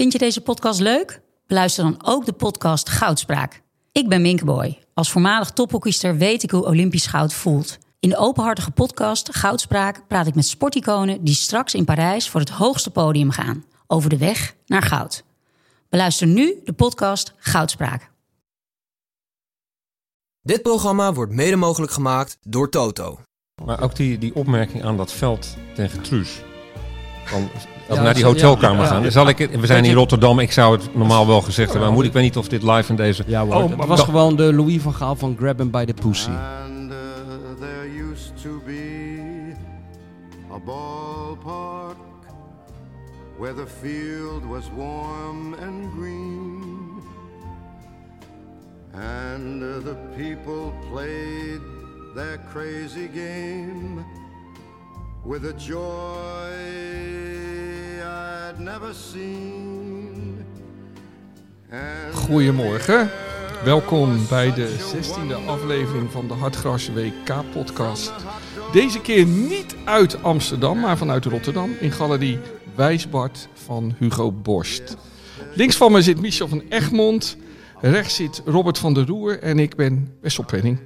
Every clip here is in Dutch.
Vind je deze podcast leuk? Beluister dan ook de podcast Goudspraak. Ik ben Minke Boy. Als voormalig tophockeyster weet ik hoe Olympisch goud voelt. In de openhartige podcast Goudspraak praat ik met sporticonen die straks in Parijs voor het hoogste podium gaan. Over de weg naar goud. Beluister nu de podcast Goudspraak. Dit programma wordt mede mogelijk gemaakt door Toto. Maar ook die, die opmerking aan dat veld tegen Truus. Van, Ja, naar die hotelkamer ja, gaan. ja. Zal ik, we zijn in Rotterdam, ik zou het normaal wel gezegd hebben. Maar moet ik weet niet of dit live in deze... Ja hoor, Oh, het maar was wa- gewoon de Louis van Gaal van Grab him by the Pussy. And uh, there used to be a ballpark where the field was warm and green. And uh, the people played their crazy game with a joy I'd never seen. Goedemorgen. Welkom bij de 16e aflevering van de Hartgras WK podcast. Deze keer niet uit Amsterdam, maar vanuit Rotterdam in Galerie Wijsbart van Hugo Borst. Links van me zit Michel van Egmond, rechts zit Robert van der Roer en ik ben Wessel Penning.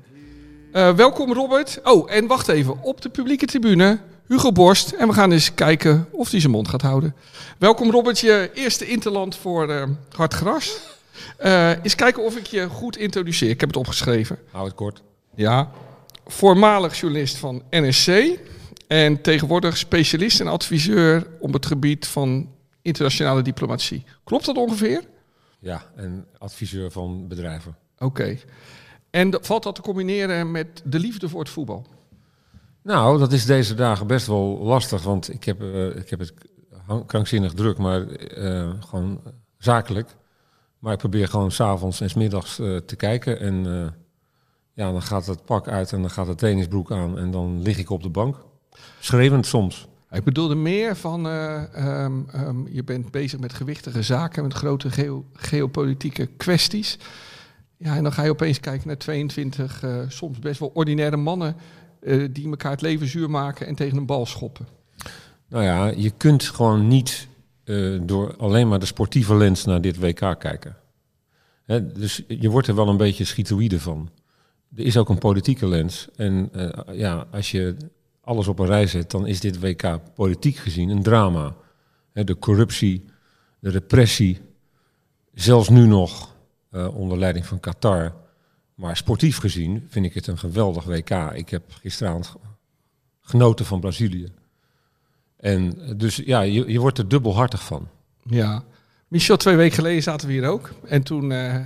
Eh, welkom Robert. Oh, en wacht even, op de publieke tribune Hugo Borst en we gaan eens kijken of hij zijn mond gaat houden. Welkom Robert, je eerste interland voor eh Hartgras. Eh eens kijken of ik je goed introduceer. Ik heb het opgeschreven. Hou het kort. Ja. Voormalig journalist van NSC. En tegenwoordig specialist en adviseur op het gebied van internationale diplomatie. Klopt dat ongeveer? Ja, en adviseur van bedrijven. Oké. En valt dat te combineren met de liefde voor het voetbal? Nou, dat is deze dagen best wel lastig, want ik heb, eh, ik heb het krankzinnig druk, maar eh, gewoon zakelijk. Maar ik probeer gewoon s'avonds en 's middags eh, te kijken. En ja, dan gaat het pak uit en dan gaat de trainingsbroek aan en dan lig ik op de bank. Schreeuwend soms. Ik bedoelde meer van, eh, ehm, ehm, je bent bezig met gewichtige zaken, met grote geo- geopolitieke kwesties. Ja, en dan ga je opeens kijken naar 22 eh, soms best wel ordinaire mannen eh, die elkaar het leven zuur maken en tegen een bal schoppen. Nou ja, je kunt gewoon niet eh, door alleen maar de sportieve lens naar dit WK kijken. Hè, dus je wordt er wel een beetje schietoïde van. Er is ook een politieke lens. En eh, ja, als je alles op een rij zet, dan is dit WK politiek gezien een drama. Hè, de corruptie, de repressie, zelfs nu nog onder leiding van Qatar. Maar sportief gezien vind ik het een geweldig WK. Ik heb gisteravond genoten van Brazilië. En eh, dus ja, je, je wordt er dubbelhartig van. Ja. Michel, twee weken geleden zaten we hier ook. En toen, eh,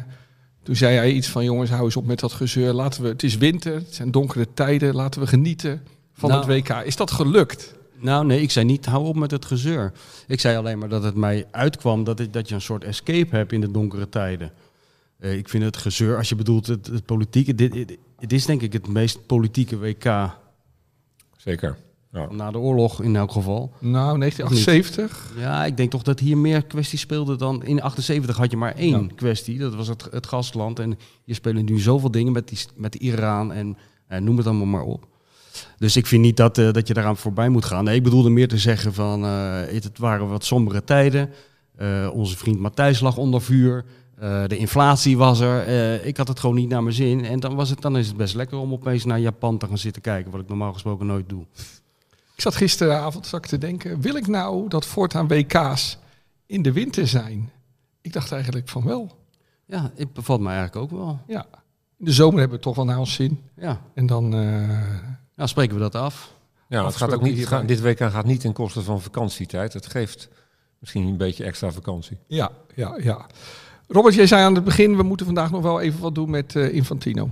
toen zei hij iets van, jongens, hou eens op met dat gezeur. Laten we, het is winter, het zijn donkere tijden, laten we genieten van Nou. het WK. Is dat gelukt? Nou nee, ik zei niet hou op met het gezeur. Ik zei alleen maar dat het mij uitkwam dat, het, dat je een soort escape hebt in de donkere tijden. Eh, ik vind het gezeur, als je bedoelt het, het politieke, dit, het is denk ik het meest politieke WK Zeker. Ja. na de oorlog in elk geval. Nou, 1978. Ja, ik denk toch dat hier meer kwesties speelden dan... In 78 had je maar één kwestie, dat was het, het gastland. En je spelen nu zoveel dingen met, die, met Iran en eh, noem het allemaal maar op. Dus ik vind niet dat, eh, dat je daaraan voorbij moet gaan. Nee, ik bedoelde meer te zeggen van... eh, het, het waren wat sombere tijden. Eh, onze vriend Matthijs lag onder vuur. Eh, de inflatie was er. Eh, ik had het gewoon niet naar mijn zin. En dan, was het, dan is het best lekker om opeens naar Japan te gaan zitten kijken. Wat ik normaal gesproken nooit doe. Ik zat gisteravond zat ik te denken, wil ik nou dat voortaan WK's in de winter zijn? Ik dacht eigenlijk van wel. Ja, het bevalt mij eigenlijk ook wel. Ja. In de zomer hebben we toch wel naar ons zin. Ja, En dan, eh, nou spreken we dat af. Ja, het gaat ook niet, dit WK gaat niet ten koste van vakantietijd. Het geeft misschien een beetje extra vakantie. ja, ja, ja. Robert, jij zei aan het begin, we moeten vandaag nog wel even wat doen met eh, Infantino.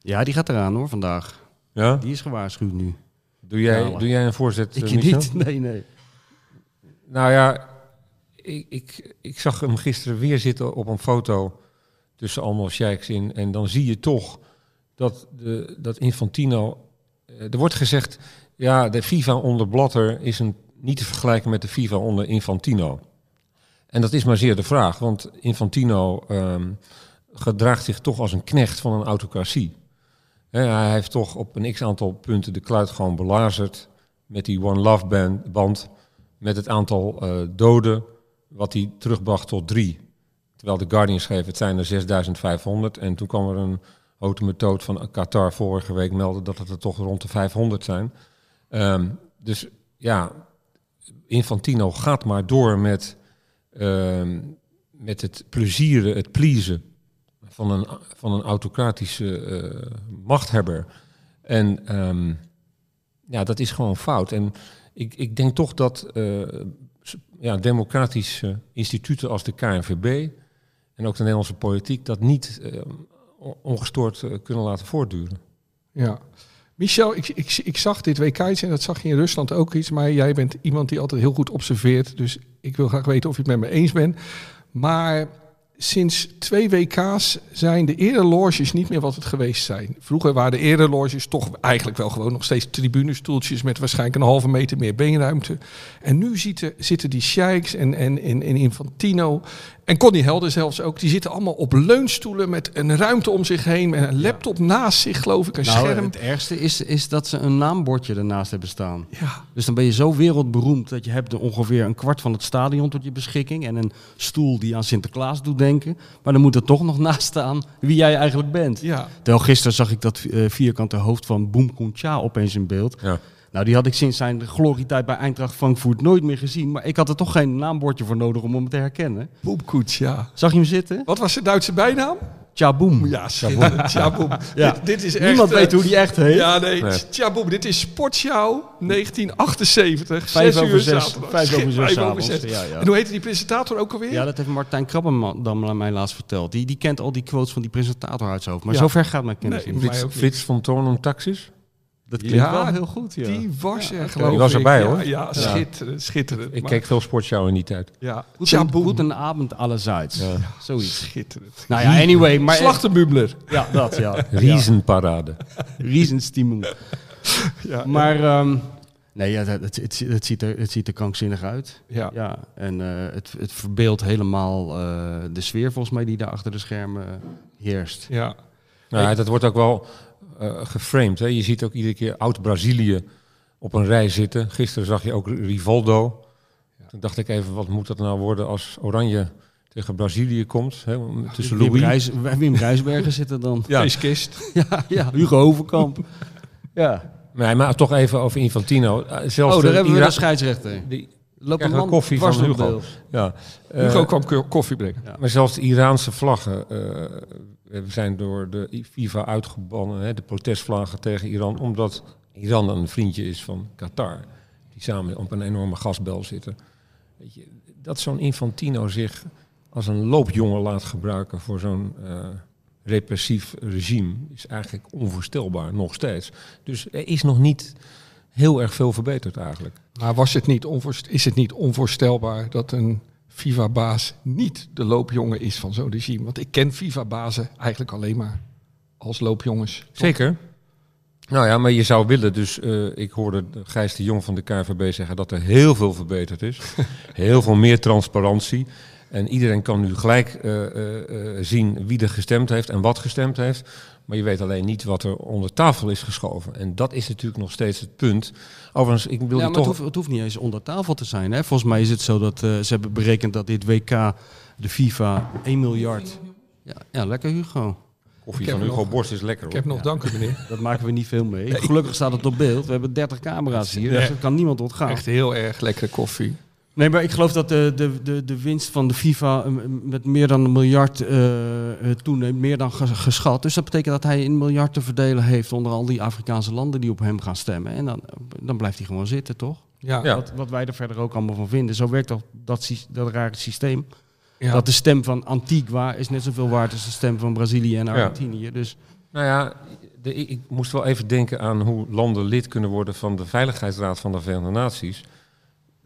Ja, die gaat eraan hoor, vandaag. Ja? Die is gewaarschuwd nu. Doe, jij, Ja, doe jij een voorzet, Ik eh, Michel? niet. Nee, nee. Nou ja, ik, ik, ik zag hem gisteren weer zitten op een foto tussen allemaal sheiks in. En dan zie je toch dat, de, dat Infantino... eh, Er wordt gezegd, ja, de FIFA onder Blatter is een, niet te vergelijken met de FIFA onder Infantino. En dat is maar zeer de vraag, want Infantino ehm, gedraagt zich toch als een knecht van een autocratie. Hij heeft toch op een x-aantal punten de kluit gewoon belazerd met die One Love band, band met het aantal eh, doden wat hij terugbracht tot drie. Terwijl de Guardian schreef, het zijn er 6500. En toen kwam er een methode van Qatar vorige week melden dat het er toch rond de 500 zijn. Ehm, dus ja, Infantino gaat maar door met, met het plezieren, het pleasen van een, van een autocratische eh, machthebber. En ehm, ja, dat is gewoon fout. En ik, ik denk toch dat eh, ja, democratische instituten als de KNVB en ook de Nederlandse politiek dat niet eh, on- ongestoord eh, kunnen laten voortduren. Ja. Michel, ik, ik, zag dit WK en dat zag je in Rusland ook iets. Maar jij bent iemand die altijd heel goed observeert. Dus ik wil graag weten of je het met me eens bent. Maar sinds twee WK's zijn de ereloges niet meer wat het geweest zijn. Vroeger waren de ereloges toch eigenlijk wel gewoon nog steeds tribunestoeltjes met waarschijnlijk een halve meter meer beenruimte. En nu zitten, zitten die sheiks en, en, en, en Infantino en Connie Helder zelfs ook, die zitten allemaal op leunstoelen met een ruimte om zich heen, met een laptop naast zich geloof ik, een Nou, scherm. het ergste is, is dat ze een naambordje ernaast hebben staan. Ja, Dus dan ben je zo wereldberoemd dat je hebt er ongeveer een kwart van het stadion tot je beschikking. En een stoel die aan Sinterklaas doet denken. Maar dan moet er toch nog naast staan wie jij eigenlijk bent. ja. Terwijl gisteren zag ik dat eh, vierkante hoofd van Cha opeens in beeld. Ja. Nou, die had ik sinds zijn glorietijd bij Eintracht Frankfurt nooit meer gezien. Maar ik had er toch geen naambordje voor nodig om hem te herkennen. Boemkoets, ja. Zag je hem zitten? Wat was de Duitse bijnaam? Tjaboom. Ja, schitterend. Tjaboem. Ja. Dit, dit is echt... Niemand weet hoe die echt heet. Ja, nee, Nee. Tjaboem. Dit is Sportshow 1978. Vijf over uur zes. zaterdag. Vijf over zes Vijf over zes. Ja, ja. En hoe heette die presentator ook alweer? Ja, dat heeft Martijn Krabbenman aan mij laatst verteld. Die, die kent al die quotes van die presentator uit zijn hoofd. Maar Ja. zover gaat mijn kennis Nee, Frits. Frits van Toorn Taxis? Dat klinkt Ja, wel heel goed, ja. Die was er, Ja, geloof Die was ik. erbij, hoor. Ja, schitterend, schitterend. Ik Maar- keek veel sportshow in die tijd. Ja, goed een avond allerseits. Ja. Zoiets. Schitterend. Nou ja, anyway. Maar, Slachtenbubler. Ja, dat ja. Riesenparade. Riesenstimmung. Ja, Maar ehm, nee, ja, het, het, het, het ziet er, het ziet er krankzinnig uit. ja. Ja, en eh, het, het verbeeldt helemaal eh, de sfeer volgens mij die daar achter de schermen heerst. ja. Nou, dat wordt ook wel eh, geframed. Hè. Je ziet ook iedere keer oud-Brazilië op een rij zitten. Gisteren zag je ook Rivaldo. Toen dacht ik even, wat moet dat nou worden als Oranje tegen Brazilië komt? Hè, tussen Wim, Louis. Rijs, Wim Rijsbergen zit er dan. Ja. Feestkist. Ja, ja, Hugo Overkamp. ja. Nee, maar toch even over Infantino. Eh, Zelfs Oh, de daar hebben we de scheidsrechter. die- Loopt een man koffie van Hugo. Ja. Eh, Hugo kwam ko- koffie brengen. Maar zelfs de Iraanse vlaggen eh, we zijn door de FIFA uitgebannen, hè, de protestvlaggen tegen Iran, omdat Iran een vriendje is van Qatar, die samen op een enorme gasbel zitten. Weet je, dat zo'n Infantino zich als een loopjongen laat gebruiken voor zo'n eh, repressief regime is eigenlijk onvoorstelbaar, nog steeds. Dus er is nog niet heel erg veel verbeterd eigenlijk. Maar was het niet is het niet onvoorstelbaar dat een FIFA-baas niet de loopjongen is van zo'n regime? Want ik ken FIFA-bazen eigenlijk alleen maar als loopjongens. Zeker. Nou ja, maar je zou willen, dus eh, ik hoorde Gijs de Jong van de KVB zeggen dat er heel veel verbeterd is. heel veel meer transparantie. En iedereen kan nu gelijk eh, eh, eh, zien wie er gestemd heeft en wat gestemd heeft. Maar je weet alleen niet wat er onder tafel is geschoven. En dat is natuurlijk nog steeds het punt. Overigens, ik wil Ja, toch... het hoeft, het hoeft niet eens onder tafel te zijn. Hè? Volgens mij is het zo dat eh, ze hebben berekend dat dit WK, de FIFA, 1 miljard... Ja, ja lekker Hugo. Koffie Ik van Hugo nog- Borst is lekker Ik hoor. heb nog dank u meneer. Dat maken we niet veel mee. Gelukkig staat het op beeld. We hebben 30 camera's hier, dus dat kan niemand ontgaan. Echt heel erg lekkere koffie. Nee, maar ik geloof dat de, de, de, de winst van de FIFA eh, met meer dan een miljard eh, eh, toeneemt, meer dan ges- geschat. Dus dat betekent dat hij een miljard te verdelen heeft onder al die Afrikaanse landen die op hem gaan stemmen. En dan, dan blijft hij gewoon zitten, toch? Ja, Ja. Wat, wat wij er verder ook allemaal van vinden. Zo werkt toch dat, sy- dat rare systeem. ja. Dat de stem van Antigua is net zoveel waard als de stem van Brazilië en Argentinië. Dus Nou ja, de, ik, ik moest wel even denken aan hoe landen lid kunnen worden van de Veiligheidsraad van de Verenigde Naties.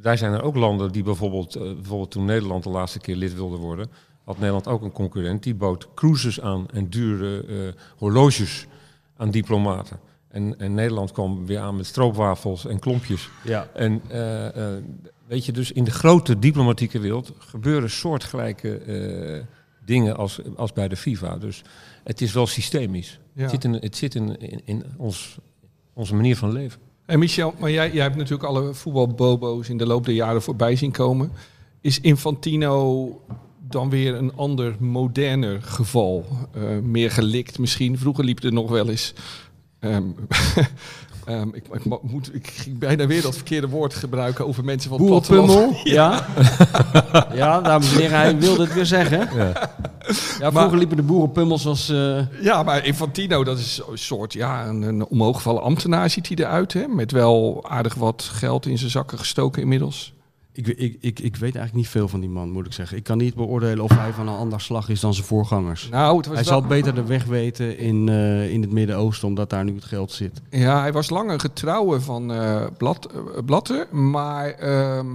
Daar zijn er ook landen die bijvoorbeeld, eh, bijvoorbeeld toen Nederland de laatste keer lid wilde worden, had Nederland ook een concurrent die bood cruises aan en dure eh, horloges aan diplomaten. En, en Nederland kwam weer aan met stroopwafels en klompjes. ja. En eh, weet je, dus in de grote diplomatieke wereld gebeuren soortgelijke dingen als, als bij de FIFA. Dus het is wel systemisch. Ja. Het zit in, het zit in, in, in ons, onze manier van leven. En Michel, maar jij, jij hebt natuurlijk alle voetbalbobo's in de loop der jaren voorbij zien komen. is Infantino dan weer een ander, moderner geval. Eh, meer gelikt misschien. Vroeger liep er nog wel eens... ehm, ehm, ik, ik, mo- moet, ik ging bijna weer dat verkeerde woord gebruiken over mensen van het platteland. Boerenpummel, ja. ja, dames en heren, hij wilde het weer zeggen. Ja. Ja, vroeger liepen de boerenpummels als... eh, Ja, maar Infantino, dat is een soort, ja, een, een omhooggevallen ambtenaar ziet hij eruit. Hè? Met wel aardig wat geld in zijn zakken gestoken inmiddels. Ik, ik, ik, ik weet eigenlijk niet veel van die man, moet ik zeggen. Ik kan niet beoordelen of hij van een ander slag is dan zijn voorgangers. Nou, het was Hij wel- zal beter de weg weten in, eh, in het Midden-Oosten, omdat daar nu het geld zit. Ja, hij was lang een getrouwe van eh Blad, eh, Blatter, maar ehm,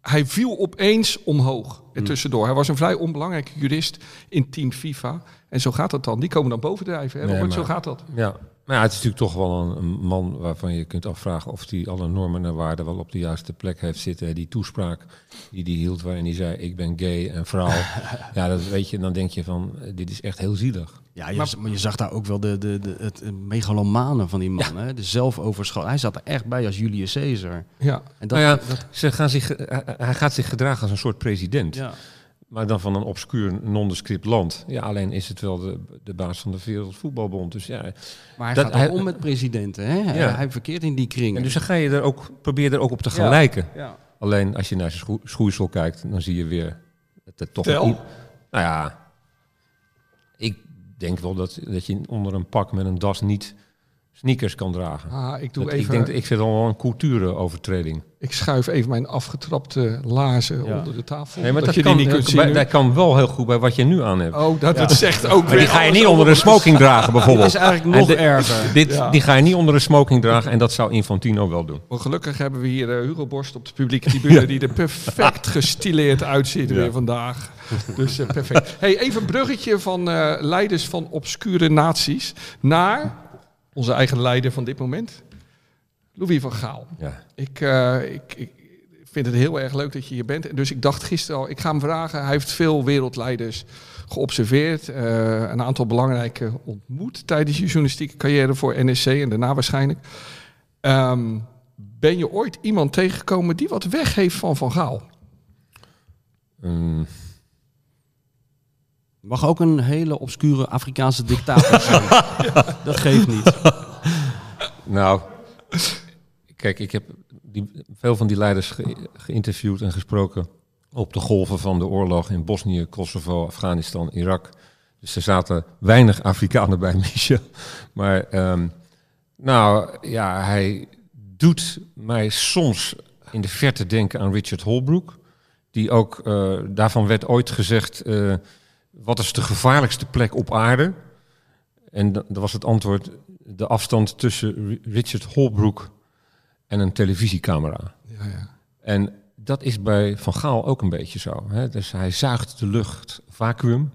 hij viel opeens omhoog er tussendoor. Hij was een vrij onbelangrijke jurist in Team FIFA. En zo gaat dat dan. Die komen dan bovendrijven. Hè? Nee, Robert? maar- Zo gaat dat. Ja. Maar ja, het is natuurlijk toch wel een, een man waarvan je kunt afvragen of hij alle normen en waarden wel op de juiste plek heeft zitten. Die toespraak die hij hield waarin hij zei ik ben gay en vrouw. ja, dat weet je, dan denk je van eh, dit is echt heel zielig. Ja, je, maar, je zag daar ook wel de, de, de, het megalomane van die man. Hè? De zelfoverschat. Hij zat er echt bij als Julius Caesar. Ja. En dat, nou ja, dat, ze gaan zich, eh, hij gaat zich gedragen als een soort president. ja. Maar dan van een obscuur, nondescript land. Ja, alleen is het wel de, de baas van de Wereldvoetbalbond. Dus ja, Maar hij Dat- gaat hij- ook om met presidenten. Hè? Hij- Ja. Hij verkeert in die kring. en dus dan ga je er ook, probeer er ook op te gaan Ja. lijken. ja. Alleen als je naar zijn schoe- schoeisel kijkt, dan zie je weer dat het toch. Tel. Nou ja, ik denk wel dat, dat je onder een pak met een das niet sneakers kan dragen. Ah, ik, doe Dat- even, ik denk, dat- ik vind dat wel een cultuurovertreding. ik schuif even mijn afgetrapte laarzen Ja. onder de tafel. Nee, maar dat, je kan, die niet kunt dat, zien. bij- dat kan wel heel goed bij wat je nu aan hebt. Oh, dat het zegt ook maar die weer ga je niet onder een smoking dragen, bijvoorbeeld. is eigenlijk En nog erger. Dit, Ja. Die ga je niet onder een smoking dragen en dat zou Infantino wel doen. Maar gelukkig hebben we hier eh, Hugo Borst op de publieke tribune... die er perfect gestileerd uitziet weer vandaag. Dus eh, perfect. Hey, even een bruggetje van eh, leiders van obscure naties... naar onze eigen leider van dit moment, Louis van Gaal. Ja. Ik, eh, ik, ik vind het heel erg leuk dat je hier bent. Dus ik dacht gisteren al, ik ga hem vragen. Hij heeft veel wereldleiders geobserveerd. eh, een aantal belangrijke ontmoet tijdens je journalistieke carrière voor NSC en daarna waarschijnlijk. Ehm, ben je ooit iemand tegengekomen die wat weg heeft van Van Gaal? Mm, Mag ook een hele obscure Afrikaanse dictator zijn. Dat geeft niet. Nou, kijk, ik heb die, veel van die leiders ge- geïnterviewd en gesproken op de golven van de oorlog in Bosnië, Kosovo, Afghanistan, Irak. Dus er zaten weinig Afrikanen bij, Michel. Maar ehm, nou ja, hij doet mij soms in de verte denken aan Richard Holbrooke. Die ook, eh, daarvan werd ooit gezegd, eh, wat is de gevaarlijkste plek op aarde? En da- dat was het antwoord, de afstand tussen Ri- Richard Holbrooke en een televisiecamera. Ja, ja. En dat is bij Van Gaal ook een beetje zo. Hè? Dus hij zuigt de lucht vacuüm.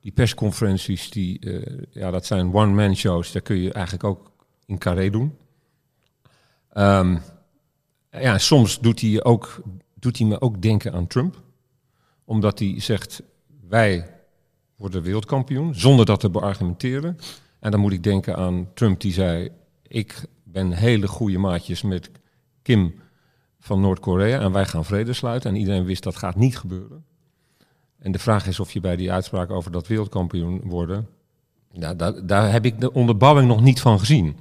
Die persconferenties, die, eh, ja, dat zijn one-man shows. Daar kun je eigenlijk ook in carré doen. Ehm, ja, soms doet hij, ook, doet hij me ook denken aan Trump. Omdat hij zegt, wij worden wereldkampioen, zonder dat te beargumenteren. En dan moet ik denken aan Trump die zei, ik ben hele goede maatjes met Kim van Noord-Korea en wij gaan vrede sluiten. En iedereen wist dat gaat niet gebeuren. En de vraag is of je bij die uitspraak over dat wereldkampioen worden, nou, daar, daar heb ik de onderbouwing nog niet van gezien.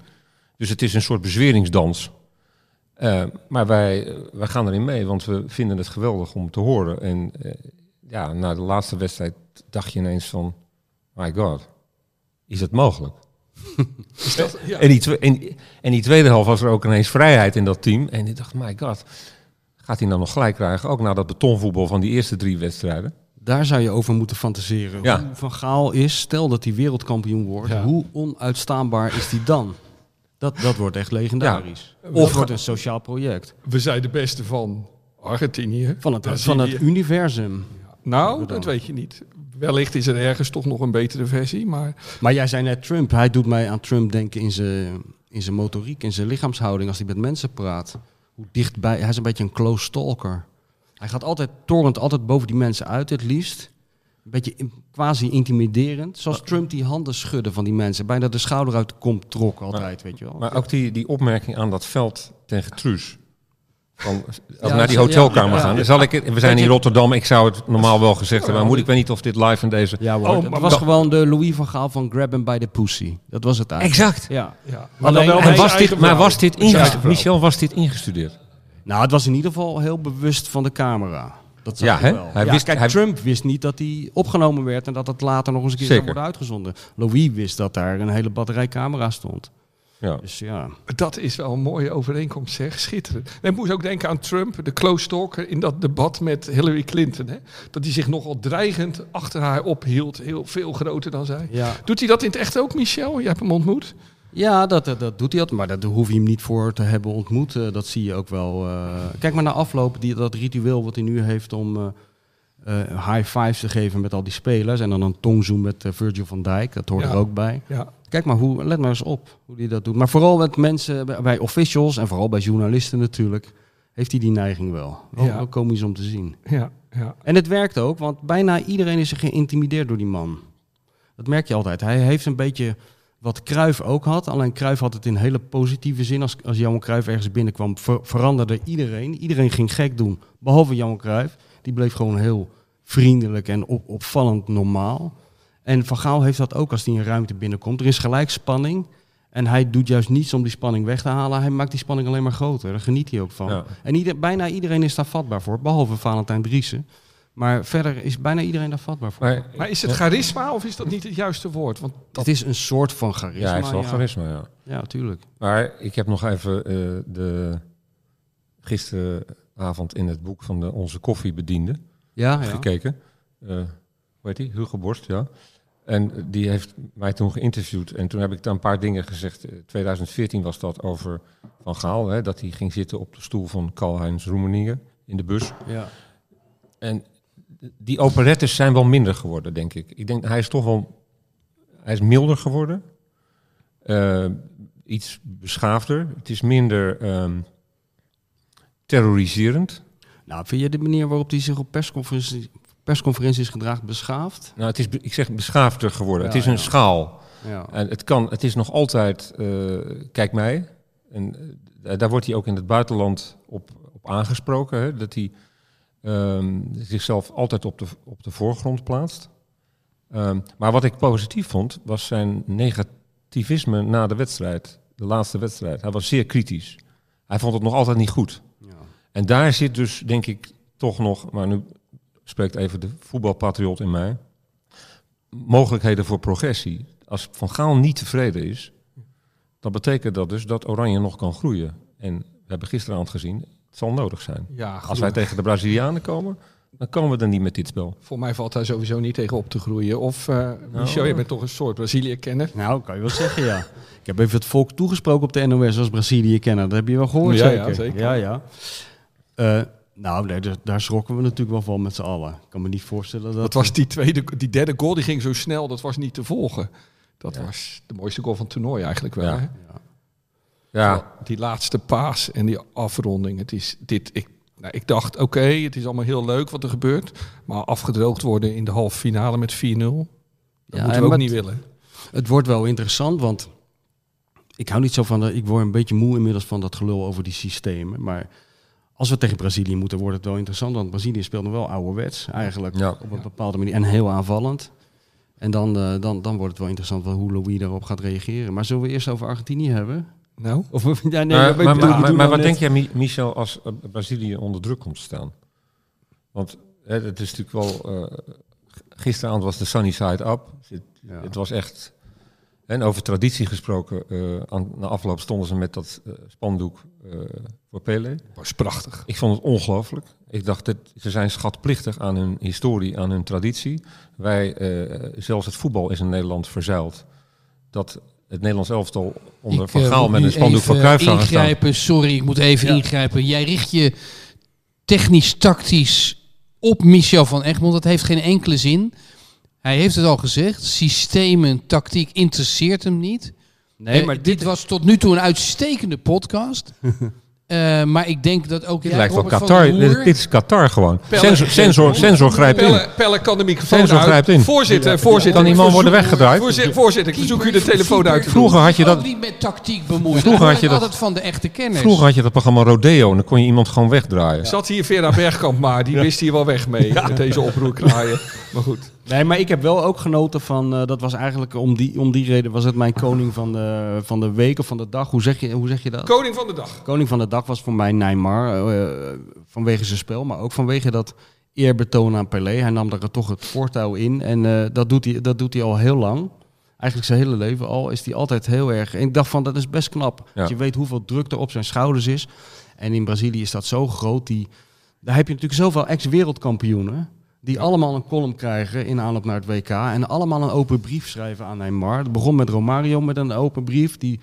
Dus het is een soort bezweringsdans. Eh, maar wij, eh, wij gaan erin mee, want we vinden het geweldig om te horen. En eh, ja, na de laatste wedstrijd dacht je ineens van, my god, is het mogelijk? Ja. En, die en, en die tweede helft was er ook ineens vrijheid in dat team. En ik dacht, my god, gaat hij nou nog gelijk krijgen? Ook na dat betonvoetbal van die eerste drie wedstrijden. Daar zou je over moeten fantaseren. Ja. Hoe Van Gaal is, stel dat hij wereldkampioen wordt, Ja. hoe onuitstaanbaar is hij dan? Dat, dat wordt echt legendarisch. Ja. Of Of- wordt een sociaal project. We zijn de beste van Argentinië. Van het, Brazilië. van het universum. Nou, dat weet je niet. Wellicht is er ergens toch nog een betere versie, maar Maar jij zei net Trump. Hij doet mij aan Trump denken in zijn, in zijn motoriek, in zijn lichaamshouding als hij met mensen praat. Hoe dichtbij, hij is een beetje een close stalker. Hij gaat altijd, torent altijd boven die mensen uit het liefst. Een beetje in- quasi intimiderend. Zoals Trump die handen schudden van die mensen. Bijna de schouder uit de kom trok altijd, weet je wel. Maar ook die, die opmerking aan dat veld tegen Truus. Van, als we Ja, naar die hotelkamer ja, gaan. Zal ik, we zijn in Rotterdam. Ik zou het normaal wel gezegd hebben. Maar moet ik weet niet of dit live in deze... Ja hoor, Oh, het maar was wa- gewoon de Louis van Gaal van Grab him by the pussy. Dat was het eigenlijk. Exact. Ja. Ja. Maar wel was dit, eigen maar was dit ingestudeerd? Michel, was dit ingestudeerd? Nou, het was in ieder geval heel bewust van de camera. Dat zag Ja, hè? wel. Hij Ja, wist- kijk, hij- Trump wist niet dat hij opgenomen werd en dat het later nog eens een keer zou worden uitgezonden. Louis wist dat daar een hele batterij camera's stond. Ja. Dus ja. Dat is wel een mooie overeenkomst, zeg. Schitterend. En ik moest ook denken aan Trump, de close talker, in dat debat met Hillary Clinton. Hè? Dat hij zich nogal dreigend achter haar ophield. Heel veel groter dan zij. Ja, Doet hij dat in het echt ook, Michel? Je hebt hem ontmoet. ja dat, dat, dat doet hij altijd. Maar daar hoef je hem niet voor te hebben ontmoet. Eh, dat zie je ook wel. eh. Kijk maar naar afloop, die, dat ritueel wat hij nu heeft om eh, eh, high fives te geven met al die spelers. En dan een tongzoen met Virgil van Dijk. Dat hoort Ja. er ook bij. Ja. Kijk maar, hoe, let maar eens op hoe hij dat doet. Maar vooral met mensen, bij- officials en vooral bij journalisten natuurlijk, heeft hij die neiging wel. Wel, Ja. wel komisch om te zien. Ja, ja. En het werkt ook, want bijna iedereen is geïntimideerd door die man. Dat merk je altijd. Hij heeft een beetje wat Cruijff ook had. Alleen Cruijff had het in hele positieve zin. Als, als Johan Cruijff ergens binnenkwam, ver- veranderde iedereen. Iedereen ging gek doen, behalve Johan Cruijff. Die bleef gewoon heel vriendelijk en op, opvallend normaal. En Van Gaal heeft dat ook als hij in een ruimte binnenkomt. Er is gelijk spanning. En hij doet juist niets om die spanning weg te halen. Hij maakt die spanning alleen maar groter. Daar geniet hij ook van. Ja. En ieder, bijna iedereen is daar vatbaar voor, behalve Valentijn Driessen. Maar verder is bijna iedereen daar vatbaar voor. Maar, Maar is het charisma of is dat niet het juiste woord? Want het is een soort van charisma. ja, hij heeft wel ja. charisma, ja. Ja, tuurlijk. Maar ik heb nog even eh, de gisteravond in het boek van de, onze koffiebediende Ja, ja. gekeken. Eh hoe heet die? Hugo Borst, ja. En die heeft mij toen geïnterviewd. En toen heb ik daar een paar dingen gezegd. Eh, 2014 was dat over Van Gaal. Hè, dat hij ging zitten op de stoel van Karl-Heinz Roemeningen in de bus. ja. En die operettes zijn wel minder geworden, denk ik. Ik denk, hij is toch wel... Hij is milder geworden. Eh, iets beschaafder. Het is minder ehm, terroriserend. Nou, vind je de manier waarop hij zich op persconferenties, persconferenties gedraagt beschaafd? Nou, het is, ik zeg beschaafder geworden. Ja, het is een ja. schaal. Ja. En het, kan, het is nog altijd, eh, kijk mij, en eh, daar wordt hij ook in het buitenland op, op aangesproken, hè, dat hij ehm, zichzelf altijd op de, op de voorgrond plaatst. Ehm, maar wat ik positief vond, was zijn negativisme na de wedstrijd, de laatste wedstrijd. Hij was zeer kritisch. Hij vond het nog altijd niet goed. Ja. En daar zit dus, denk ik, toch nog, maar nu spreekt even de voetbalpatriot in mij, mogelijkheden voor progressie. Als Van Gaal niet tevreden is, dan betekent dat dus dat Oranje nog kan groeien. En we hebben gisteravond gezien, het zal nodig zijn. ja, Als wij tegen de Brazilianen komen, dan komen we er niet met dit spel. voor mij valt daar sowieso niet tegen op te groeien. Of, eh Michel, je bent toch een soort Brazilië-kenner? Nou, kan je wel zeggen, ja. Ik heb even het volk toegesproken op de NOS als Brazilië kennen. Dat heb je wel gehoord, Ja, ja, zeker? zeker. Ja, ja. Eh, nou, nee, daar- daar schrokken we natuurlijk wel van met z'n allen. Ik kan me niet voorstellen dat... Dat was die, tweede, die derde goal, die ging zo snel, dat was niet te volgen. Dat was de mooiste goal van het toernooi eigenlijk wel. Ja. Hè? Ja, Die laatste paas en die afronding. Het is dit, ik, nou, ik dacht, oké, het is allemaal heel leuk wat er gebeurt. Maar afgedroogd worden in de halve finale met 4-0, dat Ja, moeten en we ook niet willen. Het wordt wel interessant, want ik hou niet zo van... De, ik word een beetje moe inmiddels van dat gelul over die systemen. Maar als we tegen Brazilië moeten, wordt het wel interessant. Want Brazilië speelt nog wel ouderwets eigenlijk. Ja. Op een bepaalde manier. En heel aanvallend. En dan, eh, dan, dan wordt het wel interessant wel hoe Louis daarop gaat reageren. Maar zullen we eerst over Argentinië hebben? Nou, Of, ja, nee, maar, maar, bedoel, maar, nou wat net- denk jij, Mi- Michel, als eh, Brazilië onder druk komt te staan? Want hè, het is natuurlijk wel... eh, g- gisteravond was de sunny side up. Het, Ja. het was echt... En over traditie gesproken, eh, aan, na afloop stonden ze met dat spandoek eh, voor Pele. was prachtig. Ik vond het ongelooflijk. Ik dacht, dat ze zijn schatplichtig aan hun historie, aan hun traditie. Wij, eh, zelfs het voetbal is in Nederland verzeild. Dat het Nederlands elftal onder Ik, Van eh, Gaal met een spandoek voor Cruijff zou ingrijpen. Sorry, ik moet even Ja. ingrijpen. Jij richt je technisch-tactisch op Michel van Egmond. Dat heeft geen enkele zin. Hij heeft het al gezegd. Systemen, tactiek interesseert hem niet. Nee, Eh, maar dit, dit, was tot nu toe een uitstekende podcast. Eh, maar ik denk dat ook... Dit ja, lijkt wel Qatar. Dit, dit is Qatar gewoon. Pelle- Sensor, sensor, sensor grijpt in. Pelle, kan de microfoon Sensor uit. grijpt in. Voorzitter, voorzitter. Kan man worden weggedraaid? Voorzitter, voorzitter, ik verzoek u de telefoon uit te doen. Vroeger had je ook dat, niet met tactiek bemoeid. Vroeger had je dat- altijd van de echte kennis. vroeger had je dat programma Rodeo en dan kon je iemand gewoon wegdraaien. Zat hier Vera Bergkamp maar, die wist hier wel weg mee met deze oproerkraaien. Maar goed. Nee, maar ik heb wel ook genoten van, eh, dat was eigenlijk om die, om die reden was het mijn koning van de, van de week of van de dag. Hoe zeg je, hoe zeg je dat? Koning van de dag. Koning van de dag was voor mij Neymar, eh, vanwege zijn spel, maar ook vanwege dat eerbetoon aan Pelé. Hij nam daar toch het voortouw in en eh, dat, doet hij, dat doet hij al heel lang. Eigenlijk zijn hele leven al is hij altijd heel erg. En ik dacht van, dat is best knap. Ja. Dat je weet hoeveel druk er op zijn schouders is. En in Brazilië is dat zo groot. Die, daar heb je natuurlijk zoveel ex-wereldkampioenen. Die allemaal een column krijgen in aanloop naar het WK. En allemaal een open brief schrijven aan Neymar. Het begon met Romario met een open brief. Die,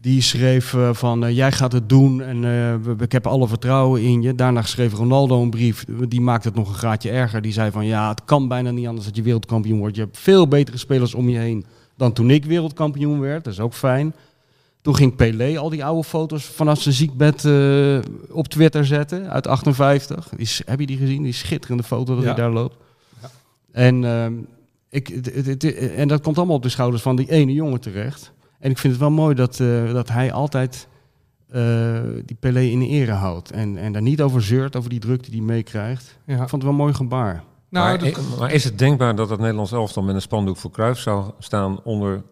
die schreef eh, van eh, jij gaat het doen en eh, ik heb alle vertrouwen in je. Daarna schreef Ronaldo een brief. Die maakte het nog een graadje erger. Die zei van ja, het kan bijna niet anders dat je wereldkampioen wordt. Je hebt veel betere spelers om je heen dan toen ik wereldkampioen werd. Dat is ook fijn. Toen ging Pelé al die oude foto's vanaf zijn ziekbed eh, op Twitter zetten uit 58. Die, is- heb je die gezien? Die schitterende foto dat Ja. hij daar loopt. En, ehm, ik, het- het- het- en dat komt allemaal op de schouders van die ene jongen terecht. En ik vind het wel mooi dat, eh, dat hij altijd eh, die Pelé in ere houdt. En, en daar niet over zeurt, over die druk die hij meekrijgt. Ja. Ik vond het wel een mooi gebaar. Nou, maar, dat- maar is het denkbaar dat het Nederlands elftal met een spandoek voor Cruijff zou staan onder,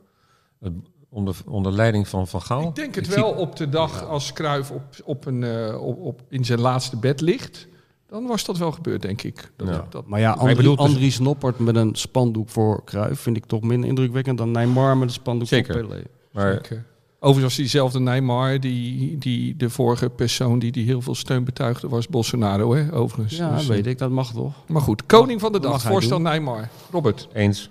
het- onder, onder leiding van Van Gaal? ik denk het Ik wel zie- op de dag als Cruijff op, op een, eh, op, op, in zijn laatste bed ligt. Dan was dat wel gebeurd, denk ik. Dat, Ja. dat, Maar ja, ik Andries, bedoel dus- Andries Noppert met een spandoek voor Cruijff vind ik toch minder indrukwekkend dan Neymar met een spandoek Zeker. voor Pelé. Maar Zeker. Overigens was diezelfde Neymar, die, die de vorige persoon die, die heel veel steun betuigde, was Bolsonaro, hè, overigens. Ja, Dus, weet ik, dat mag toch? Maar goed, koning van de dag, voorstel doen. Neymar. Robert. eens.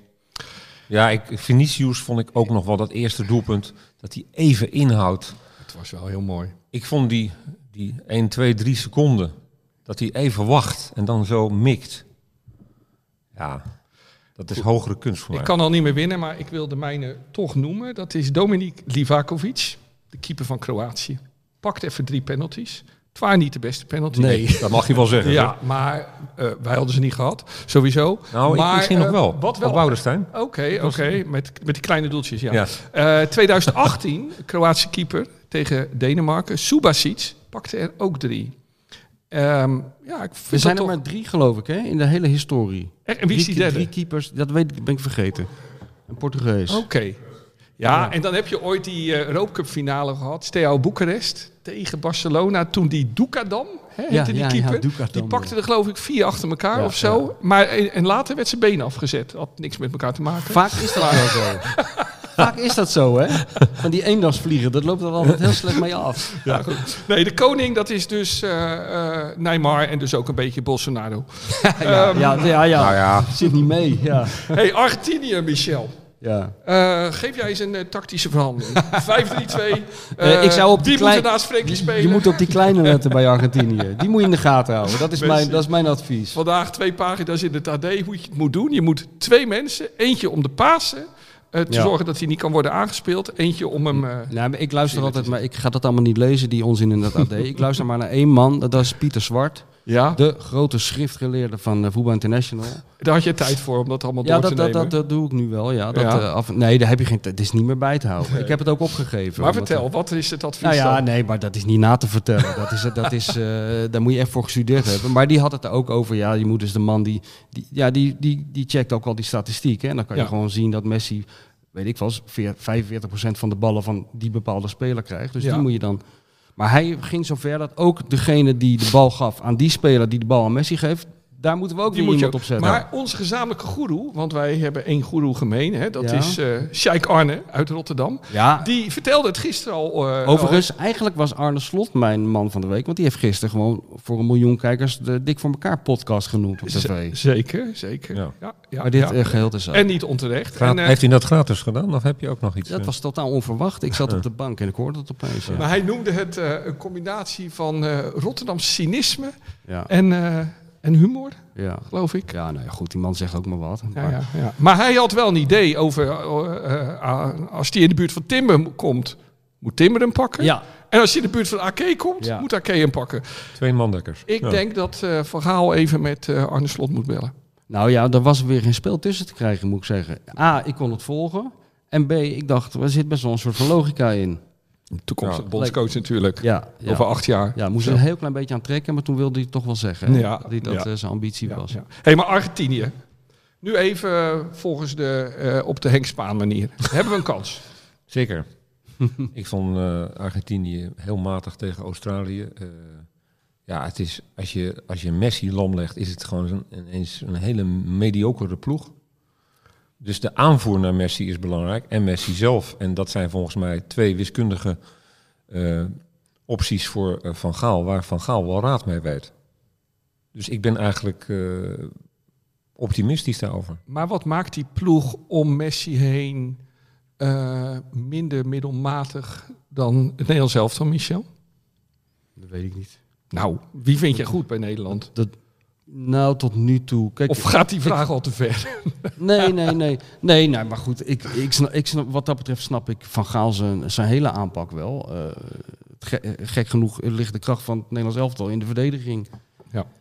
Ja, ik, Vinicius vond ik ook nog wel dat eerste doelpunt, dat hij even inhoudt. Het was wel heel mooi. Ik vond die, die 1, 2, 3 seconden, dat hij even wacht en dan zo mikt. Ja, dat is hogere kunst voor mij. Ik kan al niet meer winnen, maar ik wil de mijne toch noemen. Dat is Dominik Livakovic, de keeper van Kroatië. Pakt even drie penalties. Het waren niet de beste penalties. Nee, dat mag je wel zeggen. Ja, maar eh, wij hadden ze niet gehad, sowieso. Nou, ik maar, misschien nog eh, wel. Wat wel? Woudenstein. Oké, oké, met, met die kleine doeltjes, ja. Ja. Eh, 2018, Kroatische keeper tegen Denemarken. Subasic pakte er ook drie. Ehm, ja, ik vind Er zijn er toch... maar drie, geloof ik, hè, in de hele historie. En wie is die drie, derde? drie keepers, dat weet ik, ben ik vergeten. Een Portugees. Oké. Ja, en dan heb je ooit die eh Europe Cup finale gehad. Steaua Boekarest tegen Barcelona. Toen die Dukadam, hè, Ja, heette die ja, ja, keeper. Dukadam, die pakte ja. er geloof ik vier achter elkaar Ja, of zo. Maar, en, en later werd zijn been afgezet. Had niks met elkaar te maken. Vaak is dat wel zo. Vaak is dat zo, hè? Van die eendagsvliegen, dat loopt er altijd heel slecht mee af. Ja, goed. Nee, de koning, dat is dus eh eh, Neymar en dus ook een beetje Bolsonaro. Ja, ja, ja, ja. Nou ja, Zit niet mee, ja. hey, Argentinië, Michel. Ja. Eh, geef jij eens een eh, tactische verhandeling. 5-3-2. Eh, ik zou op die die klein- moeten naast Frenkie spelen. Je moet op die kleine letten bij Argentinië. Die moet je in de gaten houden. Dat is, mijn, dat is mijn advies. Vandaag twee pagina's in het AD hoe je het moet doen. Je moet twee mensen, eentje om de Pasen, te Ja. zorgen dat hij niet kan worden aangespeeld. Eentje om hem... eh, Nou, maar ik luister altijd, maar ik ga dat allemaal niet lezen, die onzin in het AD. Ik luister maar naar één man, dat is Pieter Zwart. Ja, De grote schriftgeleerde van eh, Voetbal International. daar had je tijd voor om dat allemaal Ja, door dat, te dat, nemen. dat, dat doe ik nu wel. Ja. Dat, Ja. eh, af, nee, daar heb je geen tijd. Het is niet meer bij te houden. Ik heb het ook opgegeven. maar vertel, wat is het advies Nou ja, dan? nee, maar dat is niet na te vertellen. Dat is, dat is, eh, daar moet je echt voor gestudeerd hebben. Maar die had het er ook over. Ja, je moet dus de man die, die, ja, die, die, die checkt ook al die statistieken. En dan kan je Ja. gewoon zien dat Messi, weet ik wel, 45% van de ballen van die bepaalde speler krijgt. Dus Ja. die moet je dan. Maar hij ging zover dat ook degene die de bal gaf aan die speler die de bal aan Messi geeft, daar moeten we ook Die weer moet je op zetten. Maar onze gezamenlijke goeroe, want wij hebben één goeroe gemeen. Hè, dat Ja. is eh Sheikh Arne uit Rotterdam. ja, Die vertelde het gisteren al. eh, Overigens, eigenlijk was Arne Slot mijn man van de week. Want die heeft gisteren gewoon voor een miljoen kijkers de Dik voor elkaar podcast genoemd op al- tv. Z- Zeker, zeker. Ja. Ja. Ja, maar dit ja. eh, geheel te En niet onterecht. gra- En, heeft hij dat gratis gedaan of heb je ook nog iets? Dat was totaal onverwacht. Ik zat op de bank en ik hoorde het opeens. Ja. Maar hij noemde het eh, een combinatie van eh Rotterdams cynisme Ja. en, eh, en humor, Ja. geloof ik. ja, nou ja, goed, die man zegt ook maar wat. Ja, Maar- ja, ja. Maar hij had wel een idee over, eh, eh, als hij in de buurt van Timber komt, moet Timber hem pakken. Ja. En als je in de buurt van Ake komt, Ja. moet Ake hem pakken. Twee mandekkers. Ik Ja. denk dat eh Van Gaal even met eh, Arne Slot moet bellen. Nou ja, er was weer geen spel tussen te krijgen, moet ik zeggen. A, ik kon het volgen. En B, ik dacht, er zit best wel een soort van logica in. Toekomstig Ja, bondscoach natuurlijk. Ja, ja. Over acht jaar. Ja, moest er een heel klein beetje aan trekken, maar toen wilde hij toch wel zeggen. hè, Ja, dat dat ja. eh, zijn ambitie Ja, was. ja. hey, maar Argentinië. Nu even eh, volgens de, eh, op de Henk Spaan manier. Hebben we een kans? Zeker. ik vond eh, Argentinië heel matig tegen Australië. Eh, ja, het is, als, je, als je Messi lam legt, is het gewoon een, ineens een hele mediocre ploeg. Dus de aanvoer naar Messi is belangrijk. En Messi zelf. En dat zijn volgens mij twee wiskundige eh, opties voor eh, Van Gaal, waar Van Gaal wel raad mee weet. Dus ik ben eigenlijk eh, optimistisch daarover. Maar wat maakt die ploeg om Messi heen eh, minder middelmatig dan het Nederlands elftal, Michel? Dat weet ik niet. Nou, wie vind je goed bij Nederland? Dat, nou, tot nu toe. Kijk, Of gaat die vraag al te ver? Nee, nee, nee. Nee, nee maar goed. Ik, ik snap, ik snap, wat dat betreft snap ik Van Gaal zijn, zijn hele aanpak wel. Eh, ge- gek genoeg ligt de kracht van het Nederlands elftal in de verdediging.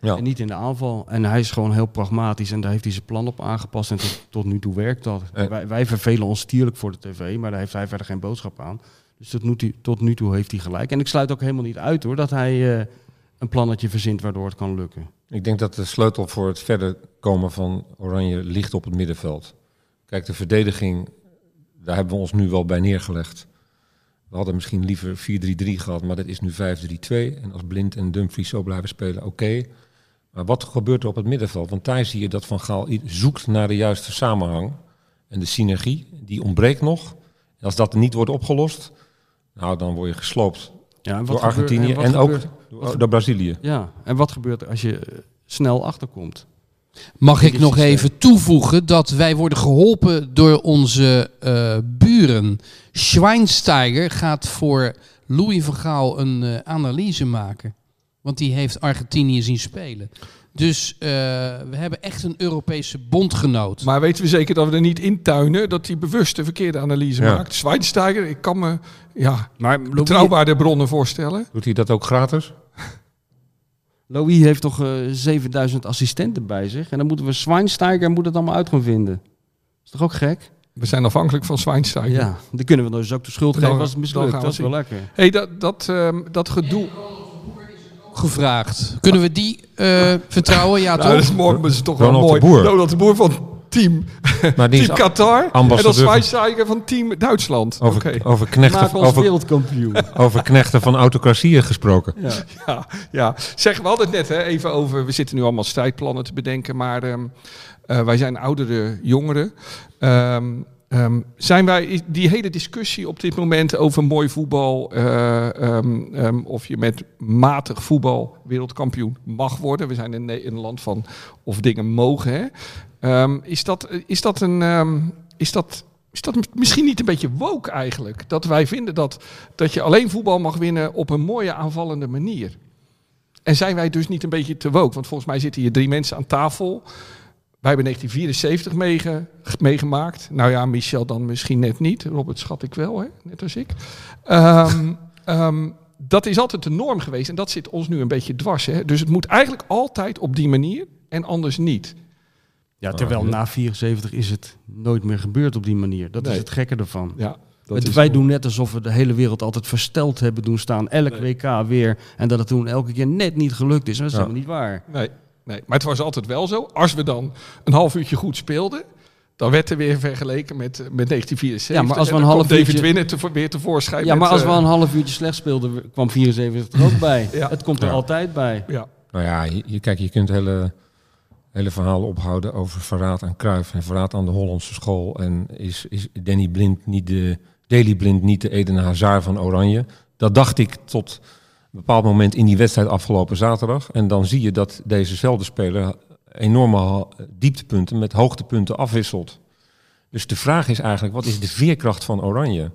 Ja. En niet in de aanval. En hij is gewoon heel pragmatisch en daar heeft hij zijn plan op aangepast. En tot, tot nu toe werkt dat. Eh. Wij, wij vervelen ons stierlijk voor de tv, maar daar heeft hij verder geen boodschap aan. Dus tot nu, toe, tot nu toe heeft hij gelijk. En ik sluit ook helemaal niet uit hoor, dat hij eh, een plannetje verzint waardoor het kan lukken. Ik denk dat de sleutel voor het verder komen van Oranje ligt op het middenveld. Kijk, de verdediging, daar hebben we ons nu wel bij neergelegd. We hadden misschien liever 4-3-3 gehad, maar dat is nu 5-3-2. En als Blind en Dumfries zo blijven spelen, oké. Maar wat gebeurt er op het middenveld? Want daar zie je dat Van Gaal zoekt naar de juiste samenhang. En de synergie, die ontbreekt nog. En als dat niet wordt opgelost, nou, dan word je gesloopt Ja, en door Argentinië en, ook door, door Brazilië. Ja, en wat gebeurt er als je eh, snel achterkomt? Mag ik nog eh, even toevoegen dat wij worden geholpen door onze eh, buren. Schweinsteiger gaat voor Louis van Gaal een eh, analyse maken. Want die heeft Argentinië zien spelen. Dus eh, we hebben echt een Europese bondgenoot. Maar weten we zeker dat we er niet intuinen dat hij bewust de verkeerde analyse Ja. maakt? Schweinsteiger, ik kan me ja, Maar bronnen voorstellen. Doet hij dat ook gratis? Louis heeft toch eh 7000 assistenten bij zich. En dan moeten we Schweinsteiger moet het allemaal uit gaan vinden. Is toch ook gek? We zijn afhankelijk van Schweinsteiger. Ja, dan kunnen we dus ook de schuld Dan- geven als het mislukt. Dat is wel lekker. hey, dat, dat, ehm, dat gedoe... gevraagd. Kunnen we die eh, vertrouwen? Ja, Nou, toch? dat is, mooi, dat is toch wel mooi. de Boer. Ronald de Boer van team, Maar die is Qatar. En dan ambassadeur van- Schweinsteiger van team Duitsland. over, Oké. over, knechten, Maak ons over, wereldkampioen. over knechten van autocratieën gesproken. Ja. Ja, ja. Zeg, we hadden het net hè, even over... We zitten nu allemaal strijdplannen te bedenken, maar ehm, eh, wij zijn oudere jongeren. Ehm, ehm, zijn wij die hele discussie op dit moment over mooi voetbal... eh, ehm, ehm, of je met matig voetbal wereldkampioen mag worden. We zijn ne- een land van of dingen mogen. Hè? Is, dat, is dat een... is dat... Is dat misschien niet een beetje woke eigenlijk? Dat wij vinden dat, dat je alleen voetbal mag winnen op een mooie aanvallende manier. En zijn wij dus niet een beetje te woke? Want volgens mij zitten hier drie mensen aan tafel. Wij hebben 1974 meege, meegemaakt. Nou ja, Michel dan misschien net niet. Robert schat ik wel, hè? net als ik. Ehm, ehm, dat is altijd de norm geweest en dat zit ons nu een beetje dwars. Hè? Dus het moet eigenlijk altijd op die manier en anders niet. Ja, terwijl na 74 is het nooit meer gebeurd op die manier. Dat Nee. is het gekke ervan. Ja, dat Het- is wij doen net alsof we de hele wereld altijd versteld hebben doen staan. Elk Nee. WK weer. En dat het toen elke keer net niet gelukt is. Dat is Ja. helemaal niet waar. Nee, nee, maar het was altijd wel zo. Als we dan een half uurtje goed speelden, dan werd er weer vergeleken met, eh, met 1974. Ja, maar als we En een half kwam David uurtje- Winnen te, weer tevoorschijn. Ja, met, maar als we eh, een half uurtje slecht speelden, kwam 74 er ook bij. Ja. Het komt er Ja. altijd bij. Ja, Nou ja, je, kijk, je kunt hele, hele verhalen ophouden over verraad aan Cruijff en verraad aan de Hollandse school. En is, is Danny Blind niet de, Daley Blind niet de Eden Hazard van Oranje? Dat dacht ik tot bepaald moment in die wedstrijd afgelopen zaterdag. En dan zie je dat dezezelfde speler enorme dieptepunten met hoogtepunten afwisselt. Dus de vraag is eigenlijk, wat is de veerkracht van Oranje?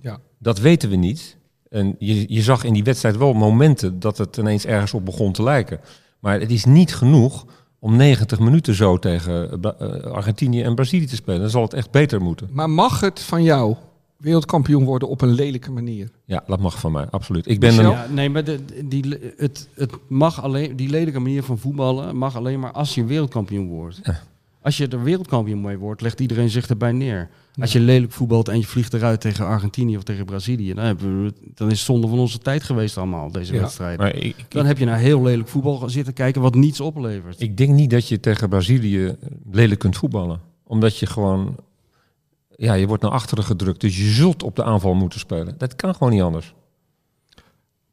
ja. Dat weten we niet. En je, je zag in die wedstrijd wel momenten dat het ineens ergens op begon te lijken. Maar het is niet genoeg om 90 minuten zo tegen eh, eh, Argentinië en Brazilië te spelen. Dan zal het echt beter moeten. Maar mag het van jou wereldkampioen worden op een lelijke manier. Ja, dat mag van mij, absoluut. Ik ben Michel? een, Ja, nee, maar de, die, het, het mag alleen, die lelijke manier van voetballen mag alleen maar als je wereldkampioen wordt. Ja. Als je er wereldkampioen mee wordt, legt iedereen zich erbij neer. Als je lelijk voetbalt en je vliegt eruit tegen Argentinië of tegen Brazilië, dan, hebben we, dan is het zonde van onze tijd geweest allemaal, deze Ja. wedstrijd. maar ik, ik, Dan heb je naar heel lelijk voetbal gaan zitten kijken wat niets oplevert. ik denk niet dat je tegen Brazilië lelijk kunt voetballen. Omdat je gewoon, ja, je wordt naar achteren gedrukt. Dus je zult op de aanval moeten spelen. Dat kan gewoon niet anders.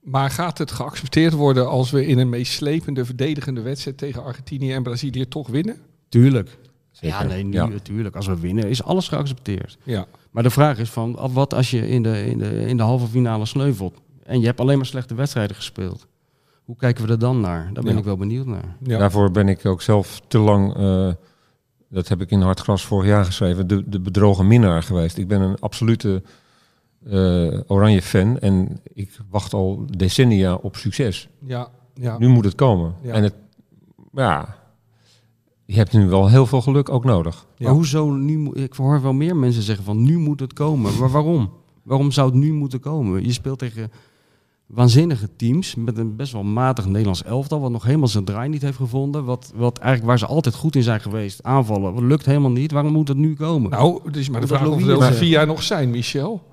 Maar gaat het geaccepteerd worden als we in een meeslepende, verdedigende wedstrijd tegen Argentinië en Brazilië toch winnen? Tuurlijk. Zeker. Ja, nee, nu, Ja. natuurlijk. Als we winnen is alles geaccepteerd. Ja. Maar de vraag is van, wat als je in de, in de, in de halve finale sneuvelt en je hebt alleen maar slechte wedstrijden gespeeld? Hoe kijken we er dan naar? Daar ben Ja. ik wel benieuwd naar. ja. Daarvoor ben ik ook zelf te lang, eh, dat heb ik in Hartgras vorig jaar geschreven, de, de bedrogen minnaar geweest. Ik ben een absolute eh, oranje fan en ik wacht al decennia op succes. ja, ja. Nu moet het komen. Ja. En het, ja, je hebt nu wel heel veel geluk ook nodig. Ja. Maar hoezo nu? Ik hoor wel meer mensen zeggen van nu moet het komen. Maar waarom? Waarom zou het nu moeten komen? Je speelt tegen waanzinnige teams met een best wel matig Nederlands elftal, wat nog helemaal zijn draai niet heeft gevonden. Wat, wat eigenlijk waar ze altijd goed in zijn geweest, aanvallen, wat lukt helemaal niet. Waarom moet het nu komen? Nou, het is maar de vraag of we er over het vier jaar nog zijn, Michel.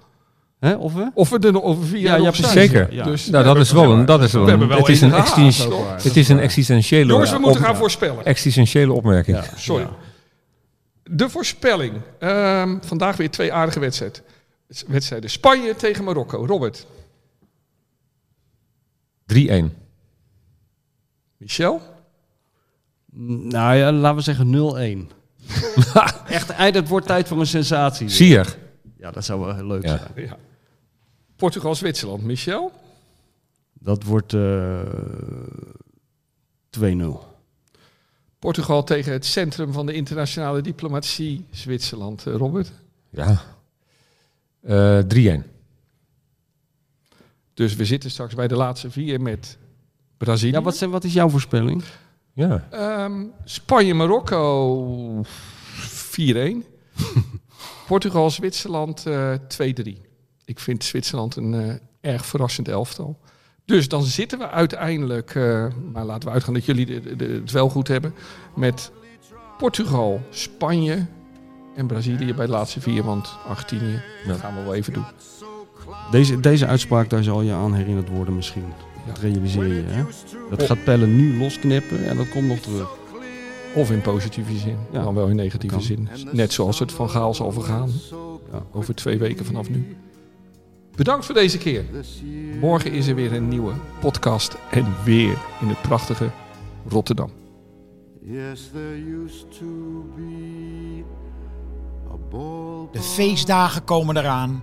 Hè, of we? Of we er nog over vier Ja, jaar ja, nog precies. zijn. Zeker. Ja. Dus Nou, dat is wel een, dat is wel We een, hebben wel het is een, existen- het is een existentiële, Jongens, we moeten op- gaan voorspellen. existentiële opmerking. Ja. Sorry. De voorspelling. Ehm, vandaag weer twee aardige wedstrijden. wedstrijden. Spanje tegen Marokko. Robert. 3-1. Michel. Nou ja, laten we zeggen 0-1. Echt, eind- het wordt tijd voor een sensatie. weer. Zie je? Ja, dat zou wel heel leuk Ja. zijn. Ja. Portugal-Zwitserland. Michel. Dat wordt eh 2-0. Portugal tegen het centrum van de internationale diplomatie. Zwitserland. Eh, Robert. Ja. Eh 3-1. Dus we zitten straks bij de laatste vier met Brazilië. Ja, wat, zijn, wat is jouw voorspelling? Ja. Ehm, Spanje-Marokko 4-1. Portugal-Zwitserland eh 2-3. Ik vind Zwitserland een eh, erg verrassend elftal. Dus dan zitten we uiteindelijk, eh, maar laten we uitgaan dat jullie de- de- het wel goed hebben, met Portugal, Spanje en Brazilië bij de laatste vier. Want Argentinië, dat gaan we wel even doen. Deze, deze uitspraak, daar zal je aan herinnerd worden misschien. Dat realiseer je, hè? Dat gaat Pellen nu losknippen en dat komt nog terug. Of in positieve zin, Ja, dan wel in negatieve zin. Net zoals het van Gaal zal vergaan. Ja. Over twee weken vanaf nu. Bedankt voor deze keer. Morgen is er weer een nieuwe podcast. En weer in het prachtige Rotterdam. De feestdagen komen eraan.